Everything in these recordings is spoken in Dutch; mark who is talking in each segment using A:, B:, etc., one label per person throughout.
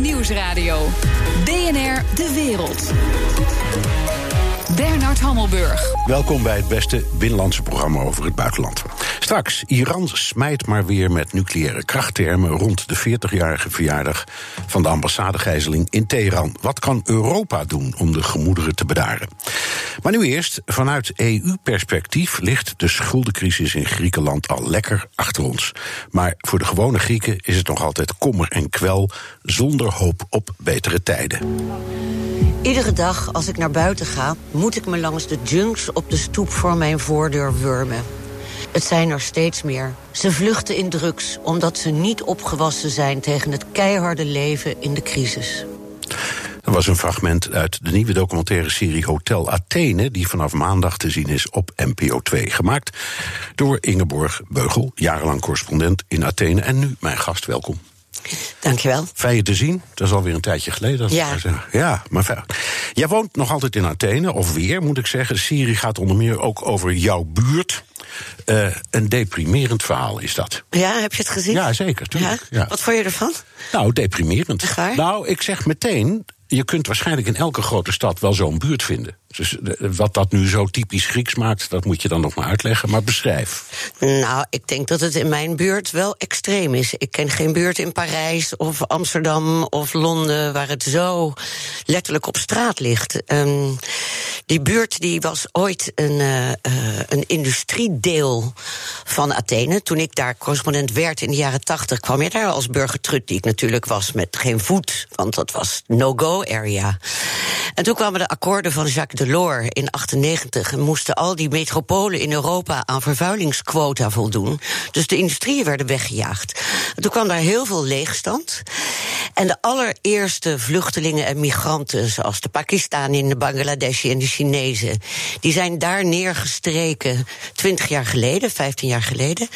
A: Nieuwsradio. BNR De Wereld. Bernard Hammelburg.
B: Welkom bij het beste binnenlandse programma over het buitenland. Straks, Iran smijt maar weer met nucleaire krachttermen rond de 40-jarige verjaardag van de ambassadegijzeling in Teheran. Wat kan Europa doen om de gemoederen te bedaren? Maar nu eerst, vanuit EU-perspectief ligt de schuldencrisis in Griekenland al lekker achter ons. Maar voor de gewone Grieken is het nog altijd kommer en kwel, zonder hoop op betere tijden.
C: Iedere dag als ik naar buiten ga, moet ik me langs de junks op de stoep voor mijn voordeur wurmen. Het zijn er steeds meer. Ze vluchten in drugs omdat ze niet opgewassen zijn tegen het keiharde leven in de crisis.
B: Er was een fragment uit de nieuwe documentaire serie Hotel Athene, die vanaf maandag te zien is op NPO 2. Gemaakt door Ingeborg Beugel, jarenlang correspondent in Athene en nu mijn gast. Welkom.
C: Dankjewel.
B: Fijn je te zien. Dat is alweer een tijdje geleden.
C: Ja.
B: ja, maar fijn. Jij woont nog altijd in Athene, of weer moet ik zeggen. De serie gaat onder meer ook over jouw buurt. Eh, een deprimerend verhaal is dat.
C: Ja, heb je het gezien?
B: Ja, zeker. Tuurlijk.
C: Ja?
B: Ja.
C: Wat vond je ervan?
B: Nou, deprimerend. Nou, ik zeg meteen. Je kunt waarschijnlijk in elke grote stad wel zo'n buurt vinden. Dus eh, wat dat nu zo typisch Grieks maakt, dat moet je dan nog maar uitleggen. Maar beschrijf.
C: Nou, ik denk dat het in mijn buurt wel extreem is. Ik ken geen buurt in Parijs of Amsterdam of Londen waar het zo letterlijk op straat ligt. Ehm, die buurt die was ooit een, eh, eh, een industriedeel van Athene. Toen ik daar correspondent werd in de jaren tachtig, kwam je daar als burgertrut, die ik natuurlijk was, met geen voet, want dat was no-go area. En toen kwamen de akkoorden van Jacques Delors in 98 en moesten al die metropolen in Europa aan vervuilingsquota voldoen. Dus de industrieën werden weggejaagd. En toen kwam daar heel veel leegstand. En de allereerste vluchtelingen en migranten, zoals de Pakistanen, de Bangladeshi en de Chinezen, die zijn daar neergestreken 20 jaar geleden, 15 jaar geleden.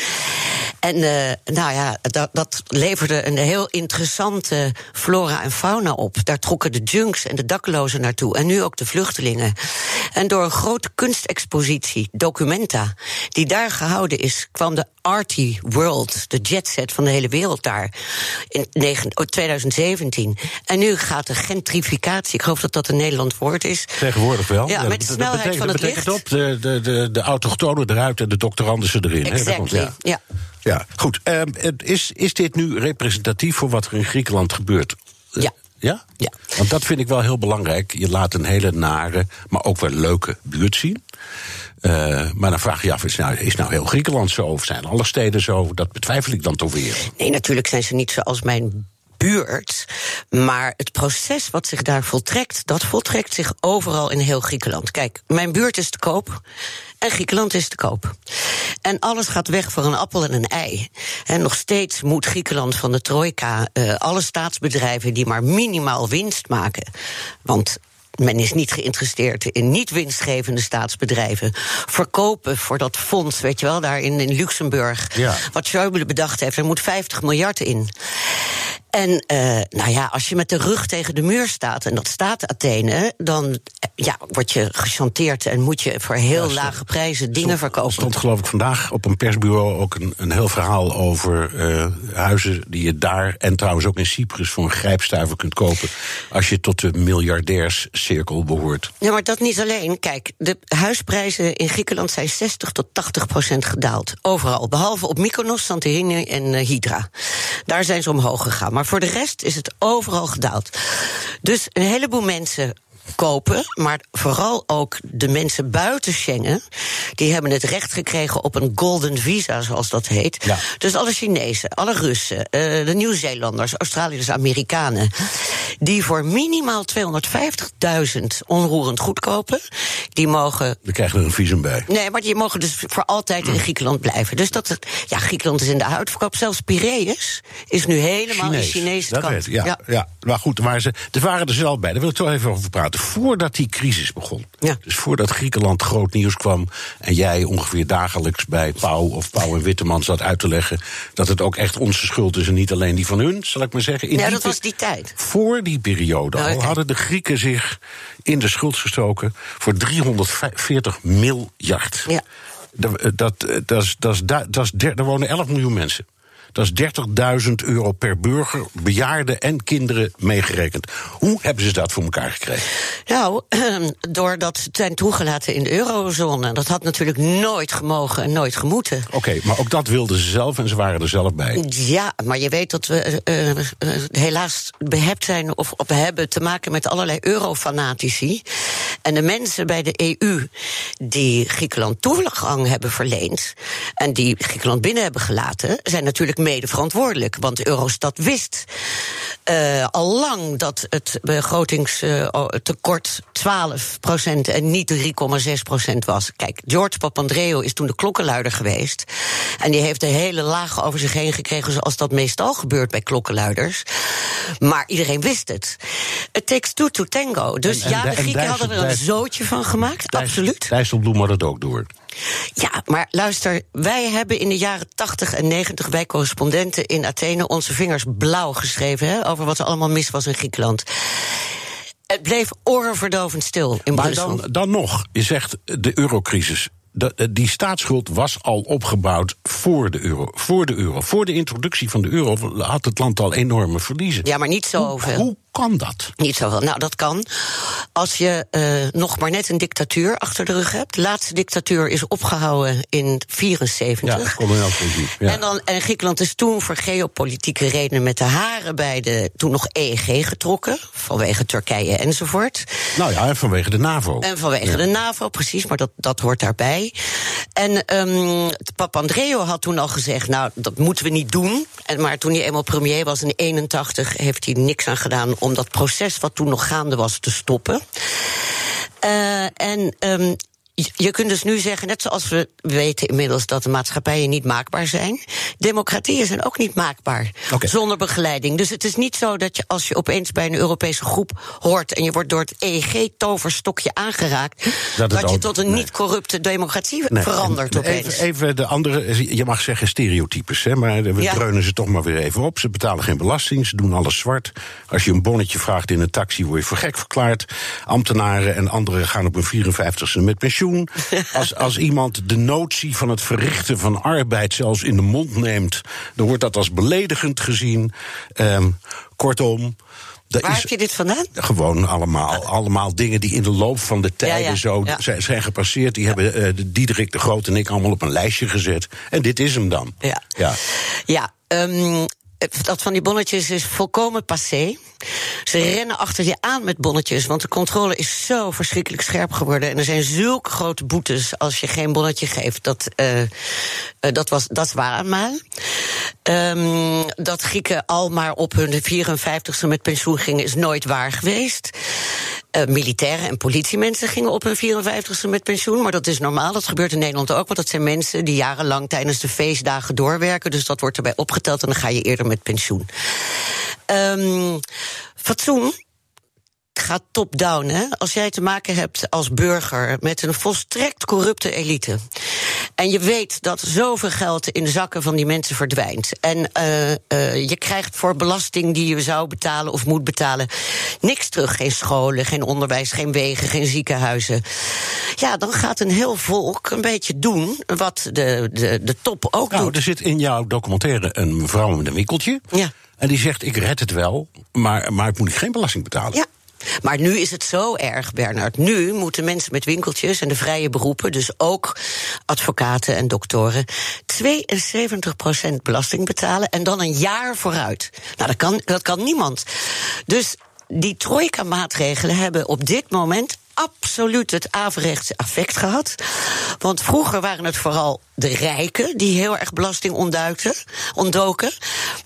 C: En eh, nou ja, dat, dat leverde een heel interessante flora en fauna op. Daar trokken de junks en de daklozen naartoe. En nu ook de vluchtelingen. En door een grote kunstexpositie, Documenta, die daar gehouden is, kwam de Arty World, de jetset van de hele wereld daar, in negen- oh, 2017. En nu gaat de gentrificatie, ik geloof dat dat een Nederland woord is.
B: Tegenwoordig wel.
C: Ja, met de
B: dat- dat
C: snelheid
B: betekent-
C: van het
B: dat betekent
C: licht.
B: op de, de, de, de autochtonen eruit en de doctoranden ze erin. hè? Dat komt-
C: Exactly,
B: ja.
C: ja.
B: Ja, goed. Ehm, het is, is dit nu representatief voor wat er in Griekenland gebeurt?
C: Ja.
B: Ja?
C: Ja.
B: Want dat vind ik wel heel belangrijk. Je laat een hele nare, maar ook wel leuke buurt zien. Eh, maar dan vraag je je af, is nou, is nou heel Griekenland zo? Of zijn alle steden zo? Dat betwijfel ik dan toch weer.
C: Nee, natuurlijk zijn ze niet zoals mijn buurt. Maar het proces wat zich daar voltrekt, dat voltrekt zich overal in heel Griekenland. Kijk, mijn buurt is te koop. En Griekenland is te koop. En alles gaat weg voor een appel en een ei. En nog steeds moet Griekenland van de trojka eh, alle staatsbedrijven die maar minimaal winst maken. Want men is niet geïnteresseerd in niet winstgevende staatsbedrijven. Verkopen voor dat fonds, weet je wel, daar in, in Luxemburg.
B: Ja.
C: Wat Schäuble bedacht heeft, er moet 50 miljard in. En eh, nou ja, als je met de rug tegen de muur staat, en dat staat Athene, dan eh, ja, word je gechanteerd en moet je voor heel
B: Ja,
C: lage prijzen dingen verkopen.
B: stond geloof ik vandaag op een persbureau ook een, een heel verhaal over eh, huizen die je daar en trouwens ook in Cyprus voor een grijpstuiver kunt kopen als je tot de miljardairscirkel behoort.
C: Ja, maar dat niet alleen. Kijk, de huisprijzen in Griekenland zijn 60 tot 80 procent gedaald. Overal. Behalve op Mykonos, Santorini en Hydra. Daar zijn ze omhoog gegaan. Maar voor de rest is het overal gedaald. Dus een heleboel mensen kopen, maar vooral ook de mensen buiten Schengen, die hebben het recht gekregen op een golden visa, zoals dat heet.
B: Ja.
C: Dus alle Chinezen, alle Russen, eh, de Nieuw-Zeelanders, Australiërs, Amerikanen, die voor minimaal 250.000 onroerend goed kopen, die mogen
B: We krijgen er een visum bij.
C: Nee, maar die mogen dus voor altijd in Griekenland blijven. Dus dat, ja, Griekenland is in de uitverkoop. Zelfs Piraeus is nu helemaal in Chinese kant.
B: weet ik, ja, ja. Maar goed, maar ze, er waren er zelf bij. Daar wil ik toch even over praten. Voordat die crisis begon.
C: Ja.
B: Dus voordat Griekenland groot nieuws kwam. en jij ongeveer dagelijks bij Pauw of Pauw en Witteman zat uit te leggen. dat het ook echt onze schuld is en niet alleen die van hun, zal ik maar zeggen. In
C: Ja, dat was die tijd.
B: Voor die periode
C: Nou,
B: al hadden de Grieken zich in de schuld gestoken. voor 340 miljard.
C: Ja.
B: Dat, dat, dat, is- dat, dat der- er wonen 11 miljoen mensen. Dat is 30.000 euro per burger, bejaarden en kinderen meegerekend. Hoe hebben ze dat voor elkaar gekregen?
C: Nou, doordat ze zijn toegelaten in de eurozone. Dat had natuurlijk nooit gemogen en nooit gemoeten.
B: Oké, maar ook dat wilden ze zelf en ze waren er zelf bij.
C: Ja, maar je weet dat we uh, uh, helaas behept zijn of, of hebben te maken met allerlei eurofanatici. En de mensen bij de EU die Griekenland toegang hebben verleend en die Griekenland binnen hebben gelaten, zijn natuurlijk mede verantwoordelijk. Want Eurostat wist uh, al lang dat het begrotingstekort 12% en niet 3,6% was. Kijk, George Papandreou is toen de klokkenluider geweest. En die heeft de hele laag over zich heen gekregen, zoals dat meestal gebeurt bij klokkenluiders. Maar iedereen wist het. Het takes two to tango. Dus
B: En- en
C: ja, de Grieken hadden er een zootje van gemaakt, absoluut.
B: Dijsselbloem had het ook door.
C: Ja, maar luister, wij hebben in de jaren 80 en 90, wij correspondenten in Athene, onze vingers blauw geschreven hè, over wat er allemaal mis was in Griekenland. Het bleef orenverdovend stil in
B: Maar
C: Brussel.
B: dan, dan nog, je zegt de eurocrisis. De- die staatsschuld was al opgebouwd voor de euro. Voor de euro. Voor de introductie van de euro had het land al enorme verliezen.
C: Ja, maar niet zoveel.
B: Hoe kan dat?
C: Niet zoveel. Nou, dat kan. Als je eh, nog maar net een dictatuur achter de rug hebt. De laatste dictatuur is opgehouden in 74.
B: Ja. Ja.
C: En, dan, en Griekenland is toen voor geopolitieke redenen met de haren bij de toen nog EEG getrokken. Vanwege Turkije enzovoort.
B: Nou ja, en vanwege de NAVO.
C: En vanwege
B: Ja.
C: de NAVO, precies, maar dat, dat hoort daarbij. En um, Papandreou had toen al gezegd, nou, dat moeten we niet doen. En, maar toen hij eenmaal premier was in 81, heeft hij niks aan gedaan om dat proces wat toen nog gaande was te stoppen. Uh, en um, je- kunt dus nu zeggen, net zoals we weten inmiddels dat de maatschappijen niet maakbaar zijn, democratieën zijn ook niet maakbaar zonder begeleiding. Dus het is niet zo dat je als je opeens bij een Europese groep hoort en je wordt door het EEG-toverstokje aangeraakt,
B: Dat
C: je tot een
B: nee.
C: niet-corrupte democratie
B: Nee,
C: verandert
B: en
C: opeens.
B: Even, even de andere, je mag zeggen stereotypes, hè, maar we
C: Ja.
B: dreunen ze toch maar weer even op. Ze betalen geen belasting, ze doen alles zwart. Als je een bonnetje vraagt in een taxi, word je voor gek verklaard. Ambtenaren en anderen gaan op hun 54ste met pensioen. Als, als iemand de notie van het verrichten van arbeid zelfs in de mond neemt, dan wordt dat als beledigend gezien. Ehm, kortom. er
C: Waar
B: is-
C: heb je dit vandaan?
B: gewoon allemaal, allemaal dingen die in de loop van de tijden
C: ja,
B: zo
C: ja.
B: zijn, gepasseerd. Die hebben de Diederik de Groot en ik allemaal op een lijstje gezet. En dit is hem dan.
C: Ja.
B: ja.
C: Ja, ehm, dat van die bonnetjes is volkomen passé. Ze rennen achter je aan met bonnetjes, want de controle is zo verschrikkelijk scherp geworden. En er zijn zulke grote boetes als je geen bonnetje geeft. Dat, eh, eh, dat, was, dat eenmaal. Ehm, dat Grieken al maar op hun 54ste met pensioen gingen, is nooit waar geweest. Eh, militairen en politiemensen gingen op hun 54ste met pensioen. Maar dat is normaal. Dat gebeurt in Nederland ook. Want dat zijn mensen die jarenlang tijdens de feestdagen doorwerken. Dus dat wordt erbij opgeteld en dan ga je eerder met pensioen. Ehm fatsoen gaat top-down. Hè? Als jij te maken hebt als burger met een volstrekt corrupte elite. En je weet dat zoveel geld in de zakken van die mensen verdwijnt. En uh, uh, je krijgt voor belasting die je zou betalen of moet betalen. niks terug. Geen scholen, geen onderwijs, geen wegen, geen ziekenhuizen. Ja, dan gaat een heel volk een beetje doen wat de, de, de top ook
B: Nou,
C: doet.
B: er zit in jouw documentaire een mevrouw met een winkeltje.
C: Ja.
B: En die zegt: Ik red het wel, maar, maar ik moet geen belasting betalen.
C: Ja. Maar nu is het zo erg, Bernard. Nu moeten mensen met winkeltjes en de vrije beroepen, dus ook advocaten en doktoren, 72% belasting betalen en dan een jaar vooruit. Nou, dat kan, dat kan niemand. Dus die trojka-maatregelen hebben op dit moment absoluut het averechtse effect gehad. Want vroeger waren het vooral de rijken die heel erg belasting ontduikten, ontdoken.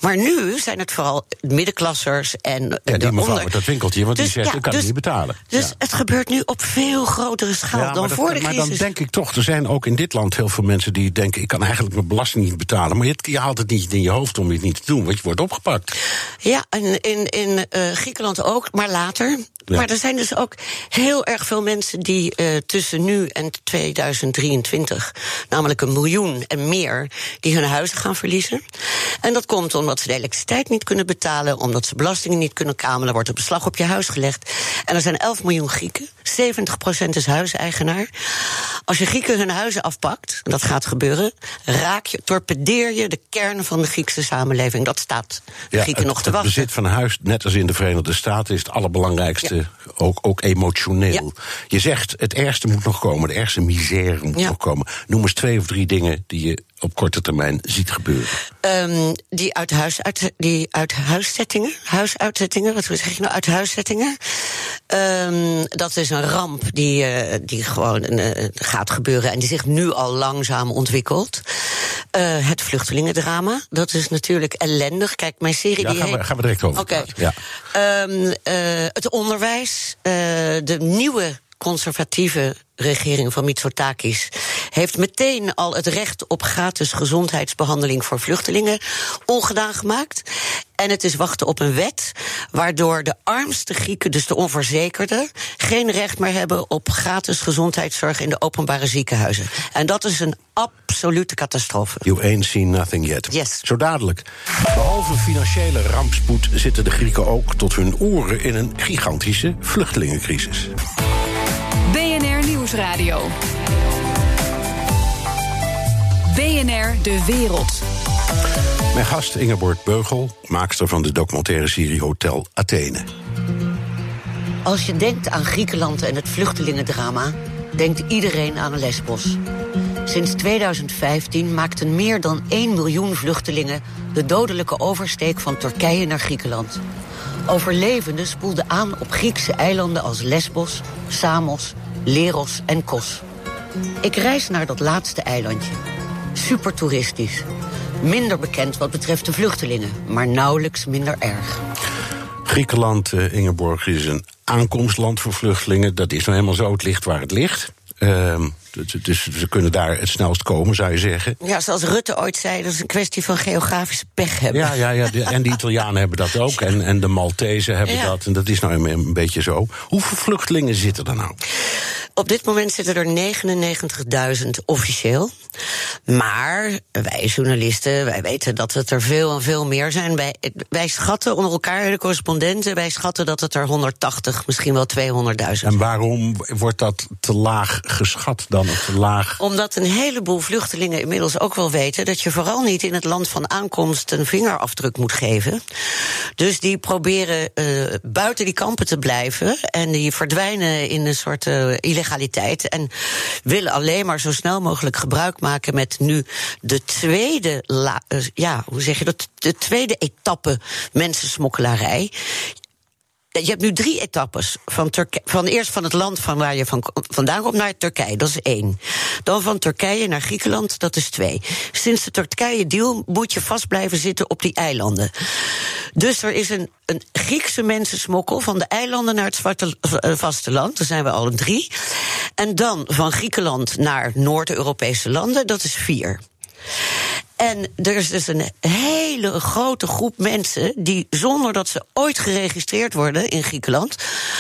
C: Maar nu zijn het vooral middenklassers en
B: Ja,
C: de
B: die mevrouw
C: onder...
B: met dat winkeltje, want die
C: Dus,
B: zegt:
C: ja,
B: Ik kan
C: dus-
B: het niet betalen.
C: Dus
B: Ja.
C: het gebeurt nu op veel grotere schaal
B: Ja,
C: dan
B: maar, dat-
C: voor de
B: maar
C: crisis.
B: dan denk ik toch, er zijn ook in dit land heel veel mensen die denken: ik kan eigenlijk mijn belasting niet betalen. Maar je, je haalt het niet in je hoofd om het niet te doen, want je wordt opgepakt.
C: Ja, en in, in eh, Griekenland ook, maar later.
B: Ja.
C: Maar er zijn dus ook heel erg veel mensen die uh, tussen nu en 2023, namelijk een miljoen en meer, die hun huizen gaan verliezen. En dat komt omdat ze de elektriciteit niet kunnen betalen, omdat ze belastingen niet kunnen kamelen, wordt er beslag op je huis gelegd. En er zijn 11 miljoen Grieken, 70% is huiseigenaar. Als je Grieken hun huizen afpakt, en dat gaat gebeuren, raak je, torpedeer je de kern van de Griekse samenleving. Dat staat de Grieken nog te wachten.
B: Het bezit van huis, net als in de Verenigde Staten, is het allerbelangrijkste, ook, ook emotioneel. Je zegt, het ergste moet nog komen, de ergste misère moet nog komen. Noem eens twee of drie dingen die je op korte termijn ziet gebeuren?
C: Um, die, uit huis, uit, die uit huiszettingen, huisuitzettingen, wat zeg je nou, uit huiszettingen. Um, dat is een ramp die, uh, die gewoon uh, gaat gebeuren en die zich nu al langzaam ontwikkelt. Uh, het vluchtelingendrama, dat is natuurlijk ellendig. Kijk, mijn serie
B: ja,
C: die
B: gaan, we, gaan we direct over.
C: Oké. Okay. Ja. Um, het onderwijs, de nieuwe conservatieve regering van Mitsotakis heeft meteen al het recht op gratis gezondheidsbehandeling voor vluchtelingen ongedaan gemaakt. En het is wachten op een wet waardoor de armste Grieken, dus de onverzekerden, geen recht meer hebben op gratis gezondheidszorg in de openbare ziekenhuizen. En dat is een absolute catastrofe.
B: You ain't seen nothing yet.
C: Yes.
B: Zo dadelijk. Behalve financiële rampspoed zitten de Grieken ook tot hun oren in een gigantische vluchtelingencrisis.
A: BNR Nieuwsradio. BNR De Wereld.
B: Mijn gast Ingeborg Beugel, maakster van de documentaire serie Hotel Athene.
C: Als je denkt aan Griekenland en het vluchtelingendrama, denkt iedereen aan Lesbos. Sinds 2015 maakten meer dan 1 miljoen vluchtelingen de dodelijke oversteek van Turkije naar Griekenland. Overlevenden spoelden aan op Griekse eilanden als Lesbos, Samos, Leros en Kos. Ik reis naar dat laatste eilandje. Super toeristisch. Minder bekend wat betreft de vluchtelingen, maar nauwelijks minder erg.
B: Griekenland, uh, Ingeborg, is een aankomstland voor vluchtelingen. Dat is nou helemaal zo, het ligt waar het ligt. Uh, dus ze kunnen daar het snelst komen, zou je zeggen.
C: Ja, zoals Rutte ooit zei, dat is een kwestie van geografische pech hebben.
B: Ja, ja, ja en de Italianen hebben dat ook. En, en de Maltezen hebben dat. En dat is nou een, een beetje zo. Hoeveel vluchtelingen zitten er nou?
C: Op dit moment zitten er 99.000 officieel. Maar wij journalisten, wij weten dat het er veel en veel meer zijn. Wij, wij schatten onder elkaar, de correspondenten, wij schatten dat het er 180, misschien wel 200.000.
B: En waarom wordt dat te laag geschat dan, laag?
C: Omdat een heleboel vluchtelingen inmiddels ook wel weten dat je vooral niet in het land van aankomst een vingerafdruk moet geven. Dus die proberen uh, buiten die kampen te blijven en die verdwijnen in een soort uh, illegaliteit en willen alleen maar zo snel mogelijk gebruik maken met nu de tweede, la, uh, ja, hoe zeg je dat? De tweede etappe mensensmokkelarij. Je hebt nu drie etappes. Van, van eerst van het land van waar je van, vandaan komt naar Turkije, dat is één. Dan van Turkije naar Griekenland, dat is twee. Sinds de Turkije-deal moet je vast blijven zitten op die eilanden. Dus er is een, een Griekse mensensmokkel van de eilanden naar het zwarte, vasteland. Daar zijn we al drie. En dan van Griekenland naar Noord-Europese landen, dat is vier. En er is dus een hele grote groep mensen die zonder dat ze ooit geregistreerd worden in Griekenland,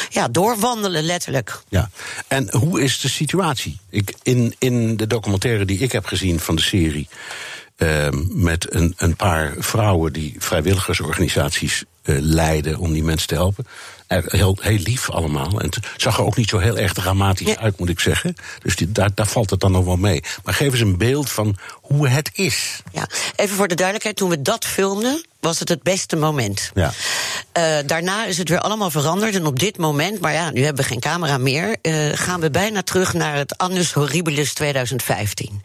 C: ja, doorwandelen letterlijk.
B: Ja, en hoe is de situatie? Ik, in, in de documentaire die ik heb gezien van de serie. Uh, met een, een paar vrouwen die vrijwilligersorganisaties uh, leiden om die mensen te helpen heel, heel lief allemaal. En het zag er ook niet zo heel erg dramatisch ja. uit, moet ik zeggen. Dus die, daar, daar valt het dan nog wel mee. Maar geef eens een beeld van hoe het is.
C: Ja, even voor de duidelijkheid, toen we dat filmden, was het het beste moment.
B: Ja.
C: Uh, daarna is het weer allemaal veranderd. En op dit moment, maar ja, nu hebben we geen camera meer, uh, gaan we bijna terug naar het Annus Horribilis 2015.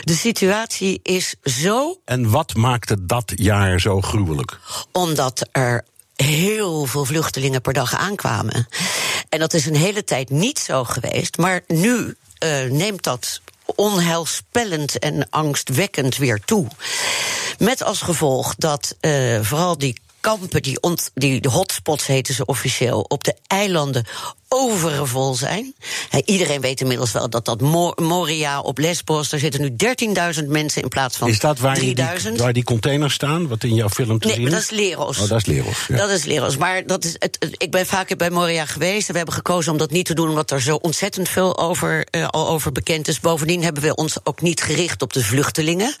C: De situatie is zo.
B: En wat maakte dat jaar zo gruwelijk?
C: Omdat er heel veel vluchtelingen per dag aankwamen. En dat is een hele tijd niet zo geweest. Maar nu uh, neemt dat onheilspellend en angstwekkend weer toe. Met als gevolg dat uh, vooral die kampen, die, ont, die de hotspots heten ze officieel, op de eilanden overvol zijn. iedereen weet inmiddels wel dat dat Moria op Lesbos... daar zitten nu 13.000 mensen in plaats van 3000. Is dat
B: waar die, waar die containers staan, wat in jouw film te
C: nee,
B: zien is?
C: dat is Leros.
B: Oh, dat is Leros,
C: Dat is Leros, maar dat is het, ik ben vaak bij Moria geweest... en we hebben gekozen om dat niet te doen... omdat er zo ontzettend veel over, uh, al over bekend is. Bovendien hebben we ons ook niet gericht op de vluchtelingen...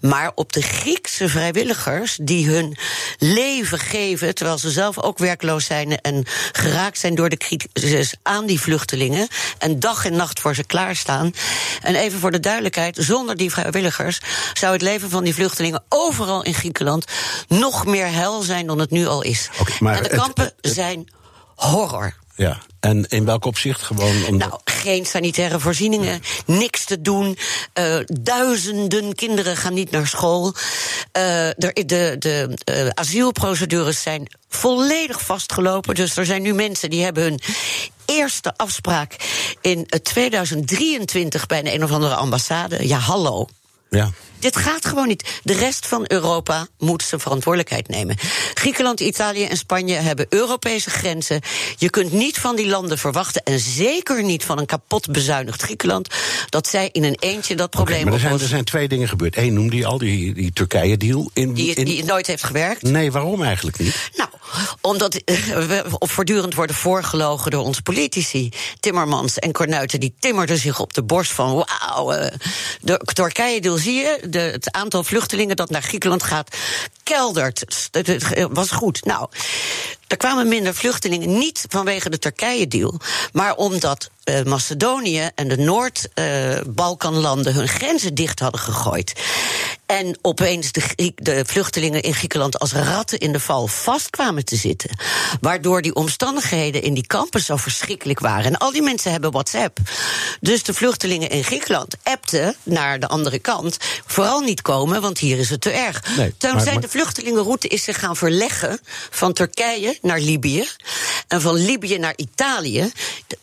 C: maar op de Griekse vrijwilligers die hun leven geven... terwijl ze zelf ook werkloos zijn en geraakt zijn door de crisis aan die vluchtelingen en dag en nacht voor ze klaarstaan. En even voor de duidelijkheid, zonder die vrijwilligers zou het leven van die vluchtelingen overal in Griekenland nog meer hel zijn dan het nu al is. maar en de kampen zijn horror.
B: Ja, en in welk opzicht gewoon?
C: Omdat... Nou, geen sanitaire voorzieningen, niks te doen. Uh, duizenden kinderen gaan niet naar school. Uh, de de, de uh, asielprocedures zijn volledig vastgelopen. Dus er zijn nu mensen die hebben hun eerste afspraak in 2023 bij een, een of andere ambassade. Ja, hallo.
B: Ja.
C: Dit gaat gewoon niet. De rest van Europa moet zijn verantwoordelijkheid nemen. Griekenland, Italië en Spanje hebben Europese grenzen. Je kunt niet van die landen verwachten, en zeker niet van een kapot bezuinigd Griekenland, dat zij in een eentje dat probleem
B: okay, maar er zijn, er zijn twee dingen gebeurd. Eén noemde je al, die, die Turkije-deal.
C: In, die, in... die nooit heeft gewerkt?
B: Nee, waarom eigenlijk niet?
C: Nou, omdat eh, we voortdurend worden voorgelogen door onze politici. Timmermans en Cornuiten, die timmerden zich op de borst van... wauw, uh, de Turkije-deal zie je, de, het aantal vluchtelingen dat naar Griekenland gaat keldert. Het was goed. Nou, er kwamen minder vluchtelingen niet vanwege de Turkije-deal, maar omdat uh, Macedonië en de Noord-Balkanlanden uh, hun grenzen dicht hadden gegooid. En opeens de, de, vluchtelingen in Griekenland als ratten in de val vast kwamen te zitten. Waardoor die omstandigheden in die kampen zo verschrikkelijk waren. En al die mensen hebben WhatsApp. Dus de vluchtelingen in Griekenland appten naar de andere kant. Vooral niet komen, want hier is het te erg. Nee, Toen zijn de vluchtelingenroute is zich gaan verleggen van Turkije naar Libië. En van Libië naar Italië.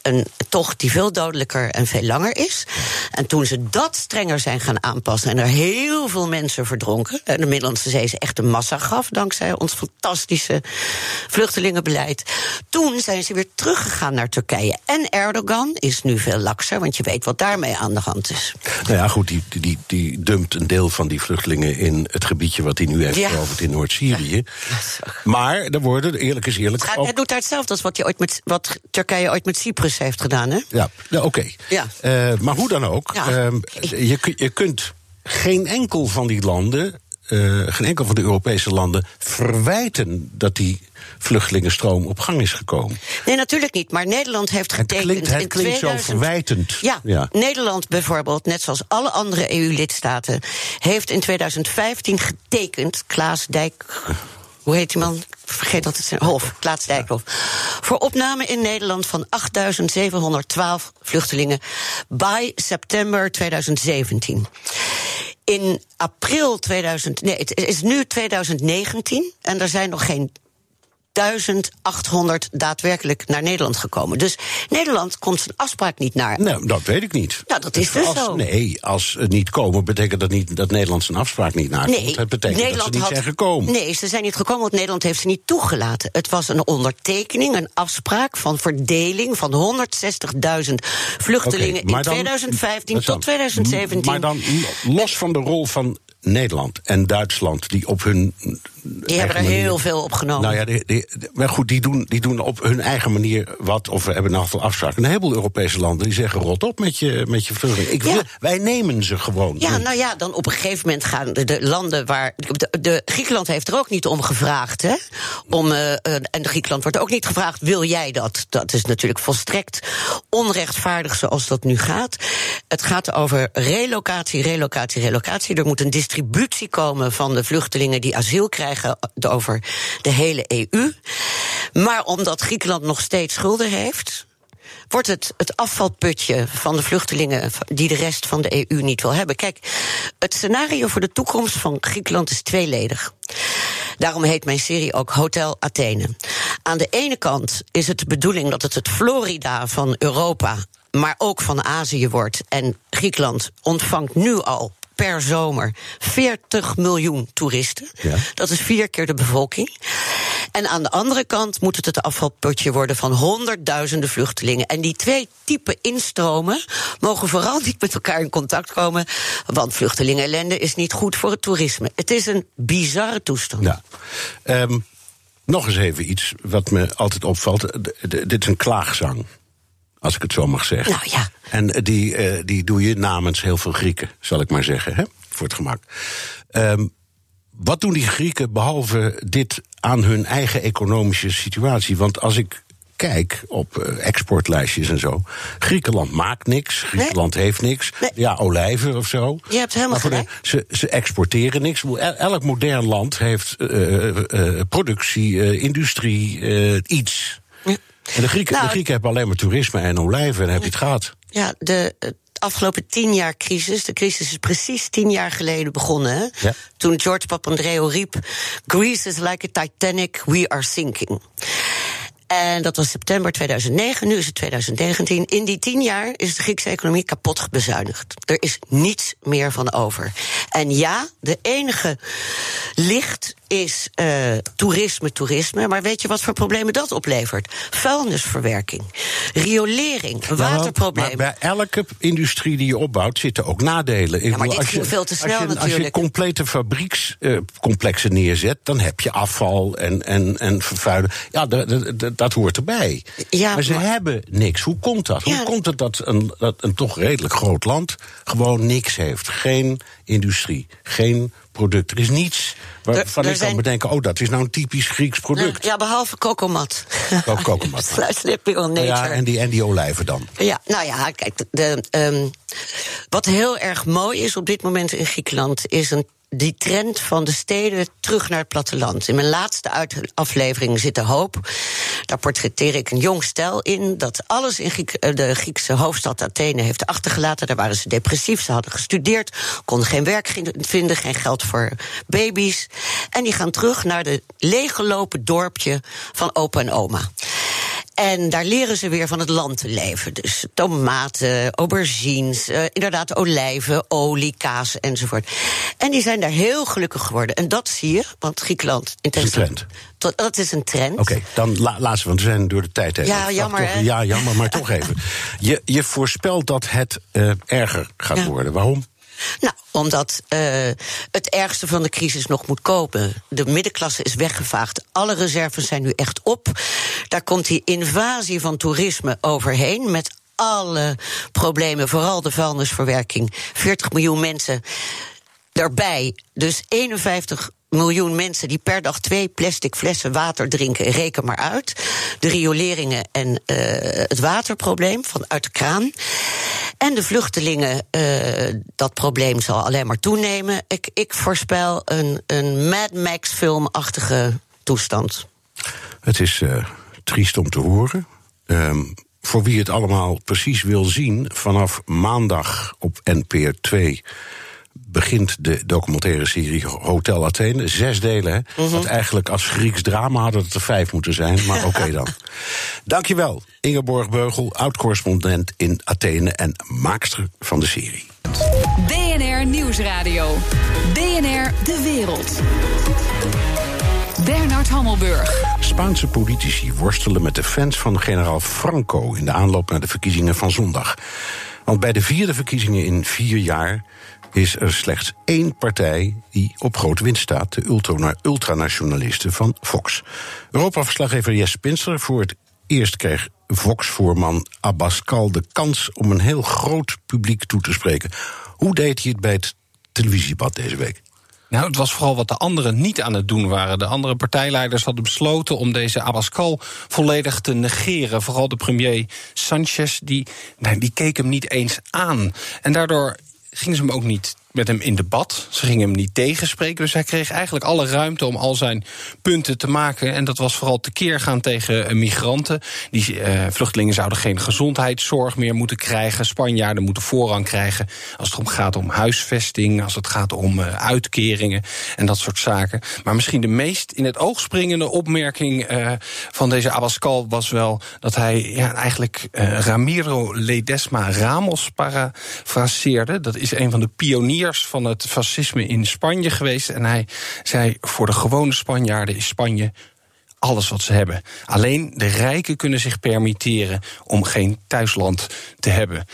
C: Een tocht die veel dodelijker en veel langer is. En toen ze dat strenger zijn gaan aanpassen en er heel veel mensen verdronken. En de Middellandse Zee is echt een massa gaf, dankzij ons fantastische vluchtelingenbeleid. Toen zijn ze weer teruggegaan naar Turkije. En Erdogan is nu veel lakser, want je weet wat daarmee aan de hand is.
B: Nou ja, goed, die, die, die dumpt een deel van die vluchtelingen in het gebiedje wat hij nu heeft ja. In Noord-Syrië. Maar er worden, eerlijk is eerlijk.
C: Hij doet daar hetzelfde als wat, ooit met, wat Turkije ooit met Cyprus heeft gedaan, hè?
B: Ja, ja oké. Ja. Uh, maar hoe dan ook, uh, je, je kunt geen enkel van die landen, uh, geen enkel van de Europese landen, verwijten dat die vluchtelingenstroom op gang is gekomen.
C: Nee, natuurlijk niet. Maar Nederland heeft getekend. Het
B: klinkt, het klinkt 2000... zo verwijtend.
C: Ja, ja, Nederland bijvoorbeeld, net zoals alle andere EU-lidstaten, heeft in 2015 getekend. Klaas Dijk hoe heet die man? Vergeet dat het zijn Hof, Klaas Dijkhoff. Voor opname in Nederland van 8.712 vluchtelingen bij september 2017. In april 2000, nee, het is nu 2019 en er zijn nog geen 1800 daadwerkelijk naar Nederland gekomen. Dus Nederland komt zijn afspraak niet naar.
B: Nou, dat weet ik niet.
C: Nou, dat is dus zo.
B: Nee, als ze niet komen, betekent dat niet dat Nederland zijn afspraak niet nakomt. Nee, het betekent Nederland dat ze niet zijn gekomen.
C: Nee, ze zijn niet gekomen, want Nederland heeft ze niet toegelaten. Het was een ondertekening, een afspraak van verdeling van 160.000 vluchtelingen in 2015 tot 2017.
B: Maar dan los van de rol van Nederland en Duitsland, die op hun.
C: Die hebben er heel veel opgenomen.
B: Nou ja, die, maar goed, die doen, die doen op hun eigen manier wat, of we hebben een aantal afspraken. Een heleboel Europese landen die zeggen: rot op met je, met je vluchtelingen. Ik wil, Wij nemen ze gewoon.
C: Ja, nou ja, dan op een gegeven moment gaan de, de landen waar. De, de, Griekenland heeft er ook niet om gevraagd, hè? Om, uh, en Griekenland wordt ook niet gevraagd: wil jij dat? Dat is natuurlijk volstrekt onrechtvaardig zoals dat nu gaat. Het gaat over relocatie, relocatie, relocatie. Er moet een distributie komen van de vluchtelingen die asiel krijgen over de hele EU. Maar omdat Griekenland nog steeds schulden heeft, wordt het het afvalputje van de vluchtelingen die de rest van de EU niet wil hebben. Kijk, het scenario voor de toekomst van Griekenland is tweeledig. Daarom heet mijn serie ook Hotel Athene. Aan de ene kant is het de bedoeling dat het het Florida van Europa, maar ook van Azië wordt. En Griekenland ontvangt nu al per zomer 40 miljoen toeristen. Ja. Dat is vier keer de bevolking. En aan de andere kant moet het het afvalpotje worden van honderdduizenden vluchtelingen. En die twee typen instromen mogen vooral niet met elkaar in contact komen. Want vluchtelingenellende is niet goed voor het toerisme. Het is een bizarre toestand.
B: Ja. Ehm, nog eens even iets wat me altijd opvalt. dit is een klaagzang. Als ik het zo mag zeggen.
C: Nou ja.
B: En die, uh, die doe je namens heel veel Grieken, zal ik maar zeggen, hè? voor het gemak. Um, wat doen die Grieken behalve dit aan hun eigen economische situatie? Want als ik kijk op uh, exportlijstjes en zo. Griekenland maakt niks. Griekenland heeft niks. Nee. Ja, olijven of zo.
C: Je hebt helemaal gelijk.
B: ze, ze exporteren niks. Elk modern land heeft uh, uh, productie, industrie, iets. En de Grieken, nou, de Grieken hebben alleen maar toerisme en olijven en heb je het gehad.
C: Ja, de, afgelopen tien jaar crisis. De crisis is precies tien jaar geleden begonnen. Ja. Toen George Papandreou riep: Greece is like a Titanic, we are sinking. En dat was september 2009, nu is het 2019. In die tien jaar is de Griekse economie kapot bezuinigd. Er is niets meer van over. En ja, de enige licht is uh, toerisme, toerisme. Maar weet je wat voor problemen dat oplevert? Vuilnisverwerking, riolering, waterproblemen.
B: Maar bij elke industrie die je opbouwt zitten ook nadelen.
C: Ja, maar dit als je, veel te snel
B: als je,
C: natuurlijk.
B: Als je complete fabriekscomplexen uh, neerzet... dan heb je afval en, en, en vervuilen. Ja, dat hoort erbij. Ja, maar ze maar... hebben niks. Hoe komt dat? Ja. Hoe komt het dat een, dat een toch redelijk groot land... gewoon niks heeft? Geen industrie, geen product. Er is niets waarvan er, er ik kan bedenken... oh, dat is nou een typisch Grieks product.
C: Ja, behalve kokomat.
B: Oh, kokomat.
C: On nature.
B: Ja, en die, en die olijven dan.
C: Ja, nou ja, kijk, de, um, wat heel erg mooi is op dit moment in Griekenland... is een die trend van de steden terug naar het platteland. In mijn laatste aflevering zit de hoop. Daar portretteer ik een jong stel in dat alles in eh, de Griekse hoofdstad Athene heeft achtergelaten. Daar waren ze depressief, ze hadden gestudeerd, konden geen werk vinden, geen geld voor baby's. En die gaan terug naar de leeggelopen dorpje van opa en oma. En daar leren ze weer van het land te leven. Dus tomaten, aubergines, uh, inderdaad olijven, olie, kaas enzovoort. En die zijn daar heel gelukkig geworden. En dat zie je, want Griekenland...
B: In dat is een trend.
C: Tot, dat is een trend.
B: Oké, okay, dan la, laatste, want we zijn door de tijd heen.
C: Ja, jammer.
B: Toch, ja, jammer, maar toch even. Je, je voorspelt dat het uh, erger gaat ja. worden. Waarom?
C: Nou, omdat uh, het ergste van de crisis nog moet komen. De middenklasse is weggevaagd. Alle reserves zijn nu echt op. Daar komt die invasie van toerisme overheen met alle problemen, vooral de vuilnisverwerking. 40 miljoen mensen daarbij. Dus 51 miljoen mensen die per dag twee plastic flessen water drinken, reken maar uit. De rioleringen en uh, het waterprobleem van uit de kraan. En de vluchtelingen, uh, dat probleem zal alleen maar toenemen. Ik, ik voorspel een, een Mad Max-filmachtige toestand.
B: Het is uh, triest om te horen. Um, voor wie het allemaal precies wil zien, vanaf maandag op NPR 2 begint de documentaire serie Hotel Athene. Zes delen, hè? Mm -hmm. eigenlijk als Grieks drama hadden het er vijf moeten zijn, maar oké okay dan. Dankjewel, Ingeborg Beugel, oud-correspondent in Athene en maakster van de serie.
A: BNR Nieuwsradio. BNR De Wereld. Bernard Hammelburg.
B: Spaanse politici worstelen met de fans van generaal Franco in de aanloop naar de verkiezingen van zondag. Want bij de vierde verkiezingen in vier jaar is er slechts één partij die op grote winst staat: de ultranationalisten van Fox. Europa-verslaggever Jesse Pinster voor het eerst kreeg Vox-voorman Abascal de kans om een heel groot publiek toe te spreken. Hoe deed hij het bij het televisiebad deze week?
D: Nou, het was vooral wat de anderen niet aan het doen waren. De andere partijleiders hadden besloten om deze Abascal volledig te negeren. Vooral de premier Sanchez, die, nou, die keek hem niet eens aan. En daardoor gingen ze hem ook niet met hem in debat. Ze gingen hem niet tegenspreken. Dus hij kreeg eigenlijk alle ruimte om al zijn punten te maken. En dat was vooral tekeer gaan tegen eh, migranten. Die uh, vluchtelingen zouden geen gezondheidszorg meer moeten krijgen. Spanjaarden moeten voorrang krijgen als het om gaat om huisvesting, als het gaat om uh, uitkeringen en dat soort zaken. Maar misschien de meest in het oog springende opmerking van deze Abascal was wel dat hij ja, eigenlijk Ramiro Ledesma Ramos parafraseerde. Dat is een van de pioniers van het fascisme in Spanje geweest. En hij zei: voor de gewone Spanjaarden is Spanje alles wat ze hebben. Alleen de rijken kunnen zich permitteren om geen thuisland te hebben.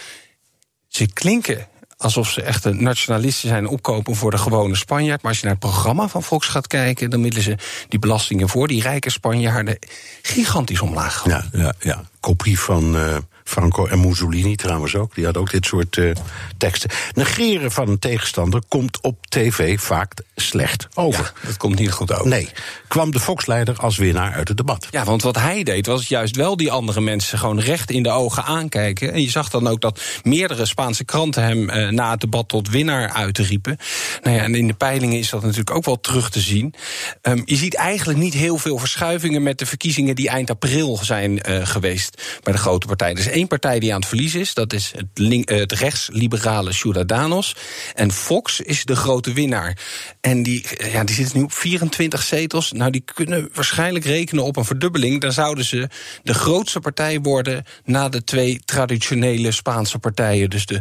D: Ze klinken alsof ze echt een nationalisten zijn opkopen voor de gewone Spanjaard. Maar als je naar het programma van Fox gaat kijken, dan willen ze die belastingen voor die rijke Spanjaarden gigantisch omlaag.
B: Ja, ja, ja. Kopie van. Uh Franco en Mussolini trouwens ook. Die hadden ook dit soort uh, teksten. Negeren van een tegenstander komt op tv vaak slecht over.
D: Ja, dat komt niet goed over.
B: Nee. Kwam de Fox-leider als winnaar uit het debat?
D: Ja, want wat hij deed was juist wel die andere mensen gewoon recht in de ogen aankijken. En je zag dan ook dat meerdere Spaanse kranten hem uh, na het debat tot winnaar uitriepen. Nou ja, en in de peilingen is dat natuurlijk ook wel terug te zien. Um, je ziet eigenlijk niet heel veel verschuivingen met de verkiezingen die eind april zijn uh, geweest bij de grote partijen. Dus één partij die aan het verliezen is. Dat is het, link, uh, het rechtsliberale Ciudadanos. En Fox is de grote winnaar. En die, ja, die zitten nu op 24 zetels. Nou, die kunnen waarschijnlijk rekenen op een verdubbeling. Dan zouden ze de grootste partij worden na de twee traditionele Spaanse partijen. Dus de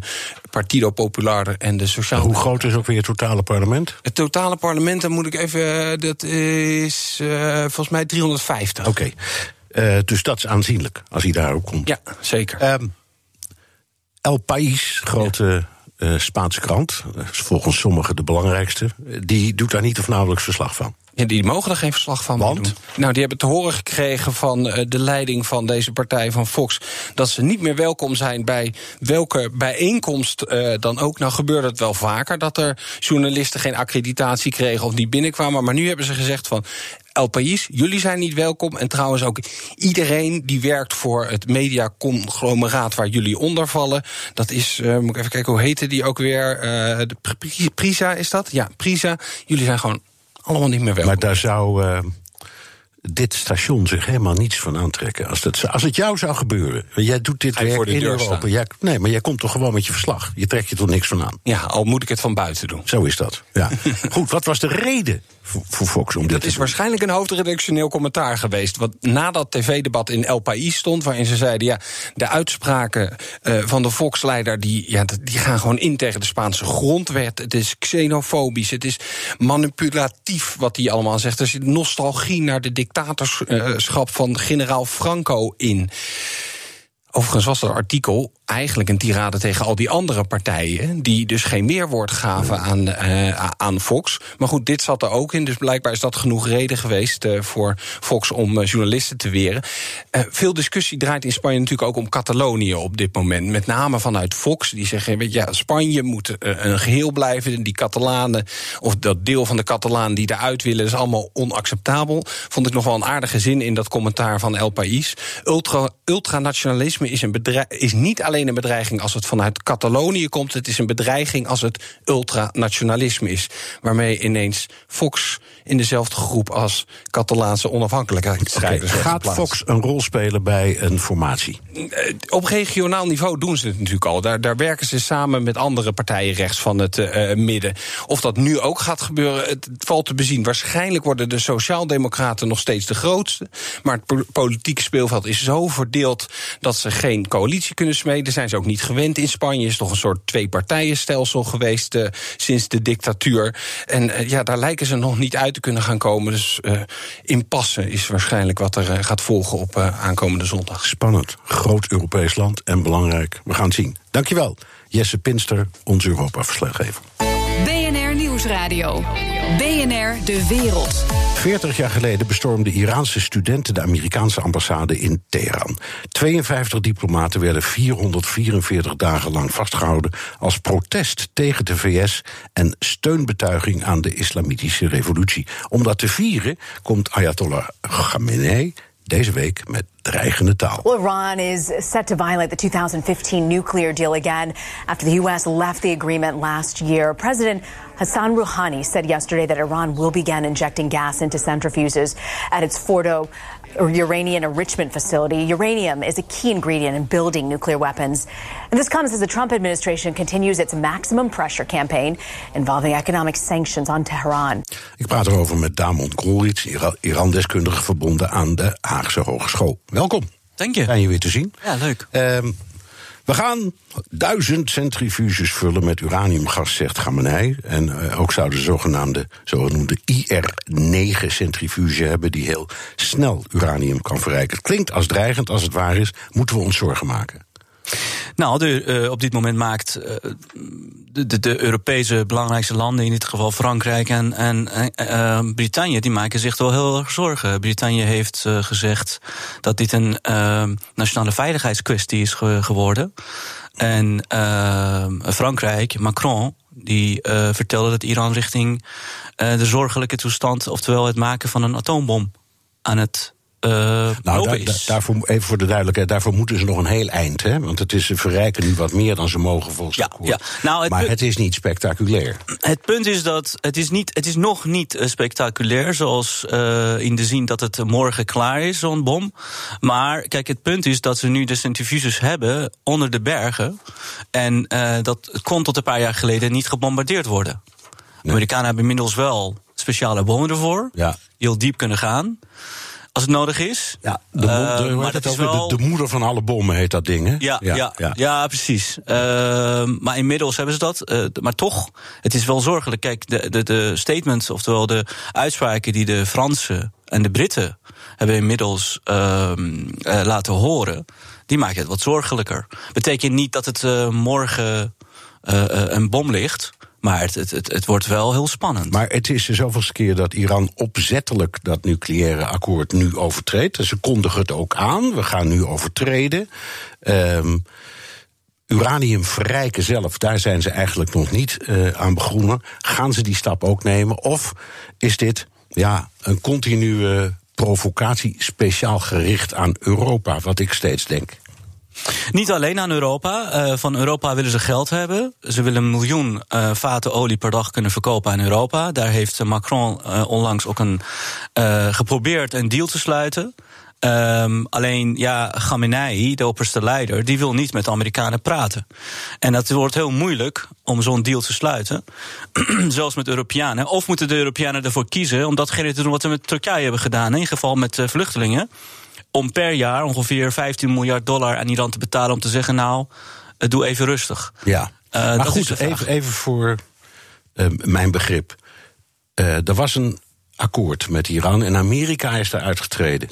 D: Partido Popular en de Sociaal.
B: Hoe groot is ook weer het totale parlement?
D: Het totale parlement, dan moet ik even. Dat is uh, volgens mij 350.
B: Oké. Okay. Uh, dus dat is aanzienlijk als hij daarop komt.
D: Ja, zeker.
B: Um, El País, grote ja. uh, Spaanse krant, volgens sommigen de belangrijkste, die doet daar niet of nauwelijks verslag van.
D: Ja, die mogen er geen verslag van
B: Want?
D: doen. Nou, die hebben te horen gekregen van de leiding van deze partij van Fox... dat ze niet meer welkom zijn bij welke bijeenkomst uh, dan ook. Nou gebeurde het wel vaker dat er journalisten geen accreditatie kregen... of niet binnenkwamen, maar nu hebben ze gezegd van... El País, jullie zijn niet welkom. En trouwens ook iedereen die werkt voor het mediaconglomeraat waar jullie onder vallen. Dat is, uh, moet ik even kijken, hoe heette die ook weer? Uh, de Prisa is dat? Ja, Prisa. Jullie zijn gewoon allemaal niet meer welkom.
B: Maar daar zou uh, dit station zich helemaal niets van aantrekken. Als, dat, als het jou zou gebeuren. Jij doet dit werk in Europa. Jij, nee, maar jij komt toch gewoon met je verslag. Je trekt je toch niks van aan.
D: Ja, al moet ik het van buiten doen.
B: Zo is dat. Ja. Goed, wat was de reden voor, voor Fox om dit
D: Dat is waarschijnlijk een hoofdredactioneel commentaar geweest. Want na dat tv-debat in El País stond, waarin ze zeiden: ja, de uitspraken uh, van de Fox-leider die, ja, die gaan gewoon in tegen de Spaanse grondwet. Het is xenofobisch, het is manipulatief wat hij allemaal zegt. Er zit nostalgie naar de dictatorschap van generaal Franco in. Overigens was dat artikel eigenlijk een tirade tegen al die andere partijen. die dus geen meerwoord gaven aan, uh, aan Fox. Maar goed, dit zat er ook in. Dus blijkbaar is dat genoeg reden geweest uh, voor Fox om uh, journalisten te weren. veel discussie draait in Spanje natuurlijk ook om Catalonië op dit moment. Met name vanuit Fox. Die zeggen: weet je, ja, Spanje moet een geheel blijven. Die Catalanen, of dat deel van de Catalanen die eruit willen, is allemaal onacceptabel. Vond ik nog wel een aardige zin in dat commentaar van El País. Ultra, ultranationalisme is, een bedrijf, is niet alleen een bedreiging als het vanuit Catalonië komt. Het is een bedreiging als het ultranationalisme is. Waarmee ineens Fox in dezelfde groep als Catalaanse onafhankelijkheidsstrijders
B: okay, Gaat Fox een rol spelen bij een formatie?
D: Op regionaal niveau doen ze het natuurlijk al. Daar, daar werken ze samen met andere partijen rechts van het uh, midden. Of dat nu ook gaat gebeuren, het valt te bezien. Waarschijnlijk worden de Sociaaldemocraten nog steeds de grootste. Maar het politieke speelveld is zo verdeeld dat ze geen coalitie kunnen smeden. Zijn ze ook niet gewend in Spanje. Is toch een soort twee-partijenstelsel geweest uh, sinds de dictatuur. En uh, ja, daar lijken ze nog niet uit te kunnen gaan komen. Dus uh, impasse is waarschijnlijk wat er gaat volgen op aankomende zondag.
B: Spannend. Groot Europees land en belangrijk. We gaan het zien. Dankjewel, Jesse Pinster, onze Europa-verslaggever.
A: BNR Nieuwsradio. BNR De Wereld.
B: 40 jaar geleden bestormden Iraanse studenten de Amerikaanse ambassade in Teheran. 52 diplomaten werden 444 dagen lang vastgehouden als protest tegen de VS en steunbetuiging aan de islamitische revolutie. Om dat te vieren komt Ayatollah Khamenei deze week met dreigende taal.
E: Iran is set to violate the 2015 nuclear deal again after the U.S. left the agreement last year. President Hassan Rouhani said yesterday that Iran will begin injecting gas into centrifuges at its Fordo uranium enrichment facility. Uranium is a key ingredient in building nuclear weapons. And this comes as the Trump administration continues its maximum pressure campaign involving economic sanctions on Tehran.
B: Ik praat erover met Damon Krolits, Iran-deskundige verbonden aan de Haagse Hogeschool. Welkom.
F: Dank je.
B: Fijn je weer te zien.
F: Ja, leuk.
B: Um, We gaan duizend centrifuges vullen met uraniumgas, zegt Gamenei. En uh, ook zouden de zogenaamde, zogenoemde IR-9-centrifuge hebben... die heel snel uranium kan verrijken. Het klinkt als dreigend, als het waar is, moeten we ons zorgen maken.
F: Nou, de, uh, op dit moment maakt uh, de, de, de, Europese belangrijkste landen, in dit geval Frankrijk en, en uh, Brittannië, die maken zich wel heel erg zorgen. Brittannië heeft gezegd dat dit een nationale veiligheidskwestie is ge geworden. En Frankrijk, Macron, die vertelde dat Iran richting de zorgelijke toestand, oftewel het maken van een atoombom, aan het uh,
B: nou, daarvoor, even voor de duidelijkheid, daarvoor moeten ze nog een heel eind. Hè? Want het is, ze verrijken nu wat meer dan ze mogen volgens ja, Ja. Nou, het maar het is niet spectaculair.
F: Het punt is dat het is, niet, het is nog niet uh, spectaculair, zoals uh, in de zin dat het morgen klaar is, zo'n bom. Maar kijk, het punt is dat ze nu de centrifuges hebben onder de bergen. En dat kon tot een paar jaar geleden niet gebombardeerd worden. De Amerikanen hebben inmiddels wel speciale bommen ervoor, ja. heel diep kunnen gaan als het nodig is.
B: Ja, de, uh, maar het is wel... de, de, moeder van alle bommen heet dat ding, hè?
F: Ja, ja, ja, ja. precies. Uh, maar inmiddels hebben ze dat. Uh, maar toch, het is wel zorgelijk. Kijk, de, de, de statements, oftewel de uitspraken die de Fransen en de Britten hebben inmiddels ehm, laten horen, die maken het wat zorgelijker. Betekent niet dat het morgen een bom ligt. Maar het, het, het, wordt wel heel spannend.
B: Maar het is de zoveelste keer dat Iran opzettelijk dat nucleaire akkoord nu overtreedt. Ze kondigen het ook aan. We gaan nu overtreden. Um, uranium verrijken zelf, daar zijn ze eigenlijk nog niet uh, aan begonnen. Gaan ze die stap ook nemen? Of is dit ja, een continue provocatie speciaal gericht aan Europa, wat ik steeds denk?
F: Niet alleen aan Europa. Uh, van Europa willen ze geld hebben. Ze willen een miljoen uh, vaten olie per dag kunnen verkopen aan Europa. Daar heeft Macron uh, onlangs ook een, geprobeerd een deal te sluiten. Um, alleen, ja, Khamenei, de opperste leider, die wil niet met de Amerikanen praten. En dat wordt heel moeilijk om zo'n deal te sluiten. Zelfs met Europeanen. Of moeten de Europeanen ervoor kiezen om datgene te doen wat we met Turkije hebben gedaan. In geval met vluchtelingen om per jaar ongeveer 15 miljard dollar aan Iran te betalen om te zeggen: Nou, uh, doe even rustig.
B: Ja, uh, maar goed, even, even voor uh, mijn begrip. er was een akkoord met Iran en Amerika is daar uitgetreden.